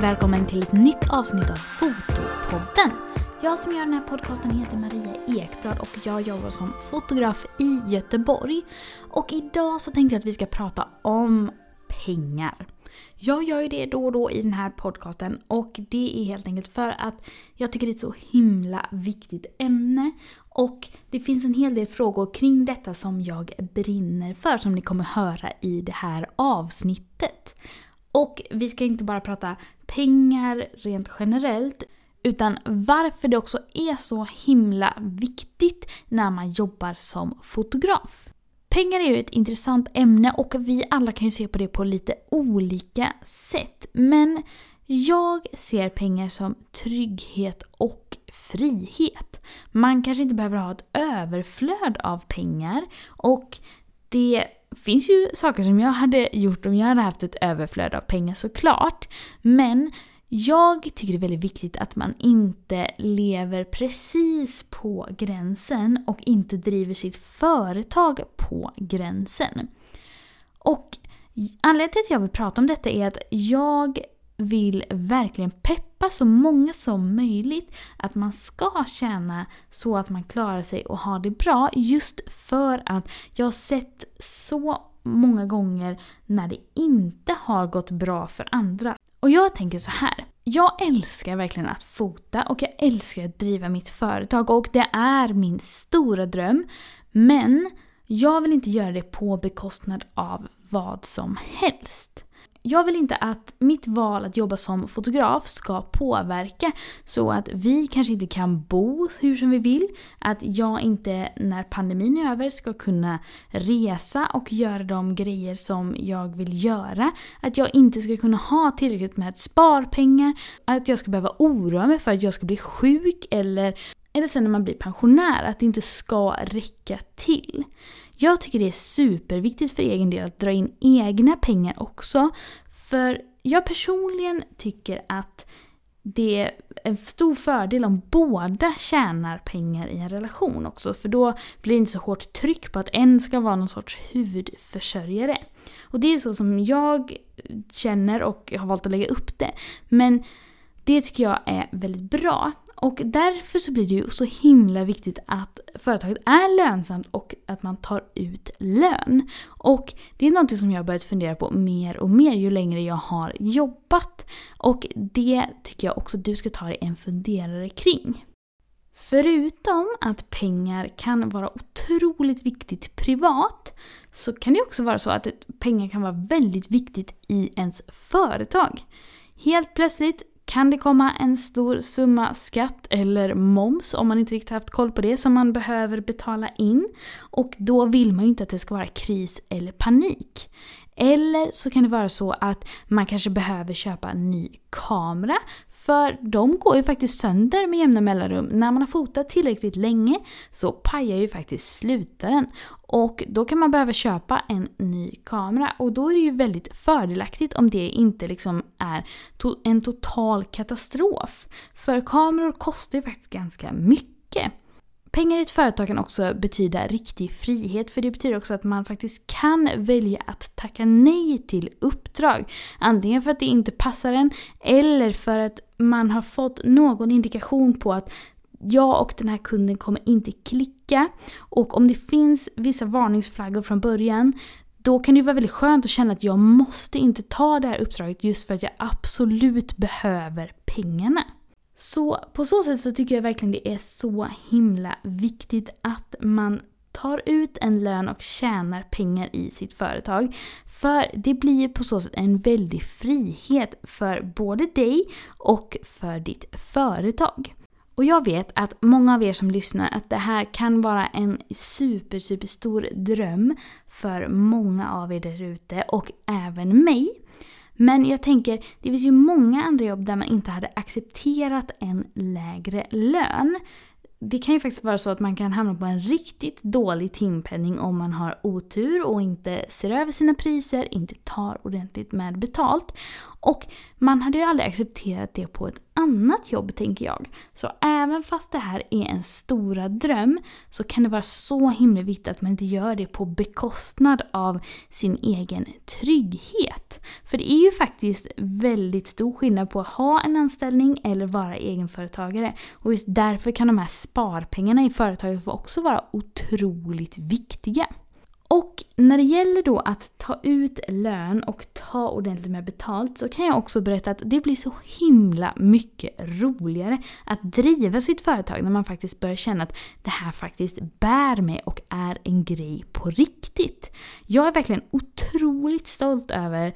välkommen till ett nytt avsnitt av Fotopodden. Jag som gör den här podcasten heter Maria Ekblad och jag jobbar som fotograf i Göteborg. Och idag så tänkte jag att vi ska prata om pengar. Jag gör ju det då och då i den här podcasten och det är helt enkelt för att jag tycker det är ett så himla viktigt ämne. Och det finns en hel del frågor kring detta som jag brinner för som ni kommer höra i det här avsnittet. Och vi ska inte bara prata pengar rent generellt utan varför det också är så himla viktigt när man jobbar som fotograf. Pengar är ju ett intressant ämne och vi alla kan ju se på det på lite olika sätt. Men jag ser pengar som trygghet och frihet. Man kanske inte behöver ha ett överflöd av pengar och det finns ju saker som jag hade gjort om jag hade haft ett överflöd av pengar såklart. Men jag tycker det är väldigt viktigt att man inte lever precis på gränsen och inte driver sitt företag på gränsen. Och anledningen till att jag vill prata om detta är att jag vill verkligen peppa så många som möjligt att man ska tjäna så att man klarar sig och har det bra. Just för att jag har sett så många gånger när det inte har gått bra för andra. Och jag tänker så här. Jag älskar verkligen att fota och jag älskar att driva mitt företag och det är min stora dröm. Men jag vill inte göra det på bekostnad av vad som helst jag vill inte att mitt val att jobba som fotograf ska påverka så att vi kanske inte kan bo hur som vi vill. Att jag inte när pandemin är över ska kunna resa och göra de grejer som jag vill göra. Att jag inte ska kunna ha tillräckligt med sparpengar. Att jag ska behöva oroa mig för att jag ska bli sjuk eller eller sen när man blir pensionär, att det inte ska räcka till. Jag tycker det är superviktigt för egen del att dra in egna pengar också. För jag personligen tycker att det är en stor fördel om båda tjänar pengar i en relation också. För då blir det inte så hårt tryck på att en ska vara någon sorts huvudförsörjare. Och det är så som jag känner och har valt att lägga upp det. Men det tycker jag är väldigt bra. Och därför så blir det ju så himla viktigt att företaget är lönsamt och att man tar ut lön. Och det är någonting som jag har börjat fundera på mer och mer ju längre jag har jobbat. Och det tycker jag också du ska ta dig en funderare kring. Förutom att pengar kan vara otroligt viktigt privat så kan det också vara så att pengar kan vara väldigt viktigt i ens företag. Helt plötsligt kan det komma en stor summa skatt eller moms om man inte riktigt haft koll på det som man behöver betala in. Och då vill man ju inte att det ska vara kris eller panik. Eller så kan det vara så att man kanske behöver köpa en ny kamera. För de går ju faktiskt sönder med jämna mellanrum. När man har fotat tillräckligt länge så pajar ju faktiskt slutaren. Och då kan man behöva köpa en ny kamera. Och då är det ju väldigt fördelaktigt om det inte liksom är to en total katastrof. För kameror kostar ju faktiskt ganska mycket. Pengar i ett företag kan också betyda riktig frihet för det betyder också att man faktiskt kan välja att tacka nej till uppdrag. Antingen för att det inte passar en eller för att man har fått någon indikation på att jag och den här kunden kommer inte klicka. Och om det finns vissa varningsflaggor från början då kan det vara väldigt skönt att känna att jag måste inte ta det här uppdraget just för att jag absolut behöver pengarna. Så på så sätt så tycker jag verkligen det är så himla viktigt att man tar ut en lön och tjänar pengar i sitt företag. För det blir på så sätt en väldig frihet för både dig och för ditt företag. Och jag vet att många av er som lyssnar att det här kan vara en super, super stor dröm för många av er där ute och även mig. Men jag tänker, det finns ju många andra jobb där man inte hade accepterat en lägre lön. Det kan ju faktiskt vara så att man kan hamna på en riktigt dålig timpenning om man har otur och inte ser över sina priser, inte tar ordentligt med betalt. Och man hade ju aldrig accepterat det på ett annat jobb tänker jag. Så även fast det här är en stora dröm så kan det vara så himla viktigt att man inte gör det på bekostnad av sin egen trygghet. För det är ju faktiskt väldigt stor skillnad på att ha en anställning eller vara egenföretagare. Och just därför kan de här sparpengarna i företaget också vara otroligt viktiga. Och när det gäller då att ta ut lön och ta ordentligt med betalt så kan jag också berätta att det blir så himla mycket roligare att driva sitt företag när man faktiskt börjar känna att det här faktiskt bär mig och är en grej på riktigt. Jag är verkligen otroligt stolt över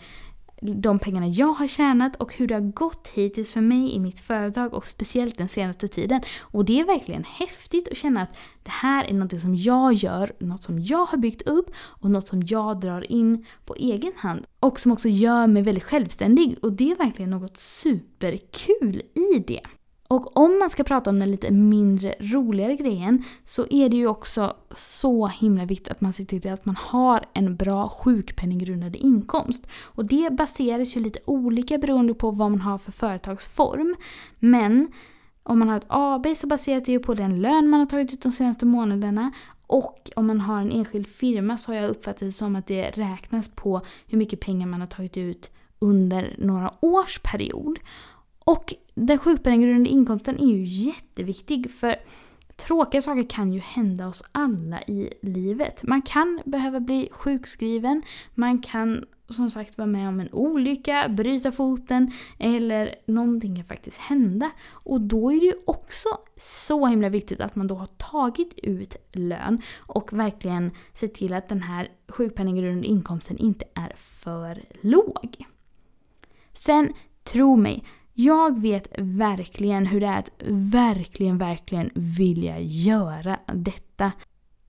de pengarna jag har tjänat och hur det har gått hittills för mig i mitt företag och speciellt den senaste tiden. Och det är verkligen häftigt att känna att det här är något som jag gör, något som jag har byggt upp och något som jag drar in på egen hand. Och som också gör mig väldigt självständig och det är verkligen något superkul i det. Och om man ska prata om den lite mindre roligare grejen så är det ju också så himla viktigt att man ser till att man har en bra sjukpenninggrundande inkomst. Och det baseras ju lite olika beroende på vad man har för företagsform. Men om man har ett AB så baseras det ju på den lön man har tagit ut de senaste månaderna. Och om man har en enskild firma så har jag uppfattat det som att det räknas på hur mycket pengar man har tagit ut under några års period. Och den sjukpenninggrundande inkomsten är ju jätteviktig för tråkiga saker kan ju hända oss alla i livet. Man kan behöva bli sjukskriven, man kan som sagt vara med om en olycka, bryta foten eller någonting kan faktiskt hända. Och då är det ju också så himla viktigt att man då har tagit ut lön och verkligen ser till att den här sjukpenninggrundande inkomsten inte är för låg. Sen, tro mig, jag vet verkligen hur det är att verkligen, verkligen vilja göra detta.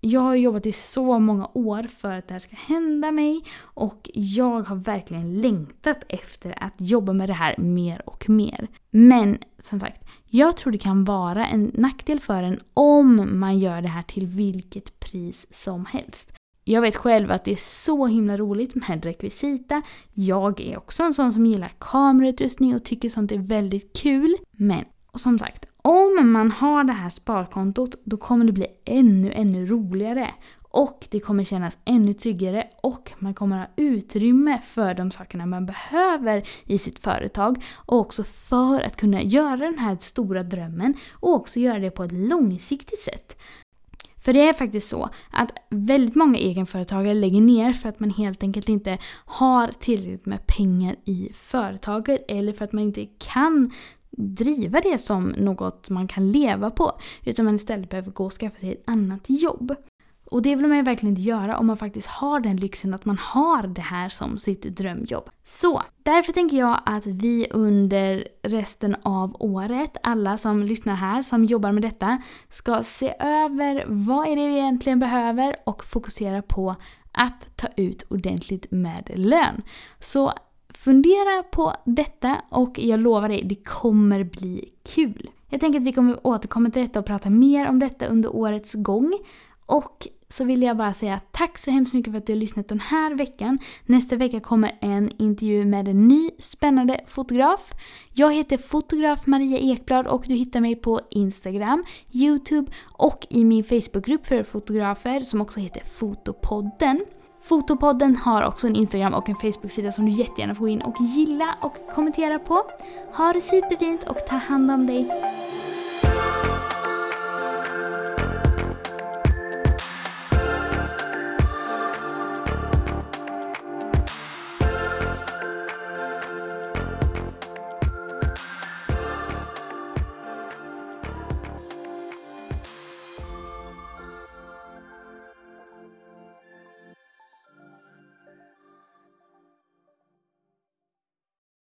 Jag har jobbat i så många år för att det här ska hända mig och jag har verkligen längtat efter att jobba med det här mer och mer. Men som sagt, jag tror det kan vara en nackdel för en om man gör det här till vilket pris som helst. Jag vet själv att det är så himla roligt med rekvisita. Jag är också en sån som gillar kamerautrustning och tycker sånt är väldigt kul. Men som sagt, om man har det här sparkontot då kommer det bli ännu, ännu roligare. Och det kommer kännas ännu tryggare och man kommer ha utrymme för de sakerna man behöver i sitt företag. Och också för att kunna göra den här stora drömmen och också göra det på ett långsiktigt sätt. För det är faktiskt så att väldigt många egenföretagare lägger ner för att man helt enkelt inte har tillräckligt med pengar i företaget eller för att man inte kan driva det som något man kan leva på. Utan man istället behöver gå och skaffa sig ett annat jobb. Och det vill man ju verkligen inte göra om man faktiskt har den lyxen att man har det här som sitt drömjobb. Så, därför tänker jag att vi under resten av året, alla som lyssnar här, som jobbar med detta, ska se över vad är det vi egentligen behöver och fokusera på att ta ut ordentligt med lön. Så fundera på detta och jag lovar dig, det kommer bli kul. Jag tänker att vi kommer återkomma till detta och prata mer om detta under årets gång. Och så vill jag bara säga tack så hemskt mycket för att du har lyssnat den här veckan. Nästa vecka kommer en intervju med en ny spännande fotograf. Jag heter fotograf Maria Ekblad och du hittar mig på Instagram, Youtube och i min Facebookgrupp för fotografer som också heter Fotopodden. Fotopodden har också en Instagram och en Facebook-sida som du jättegärna får gå in och gilla och kommentera på. Ha det superfint och ta hand om dig.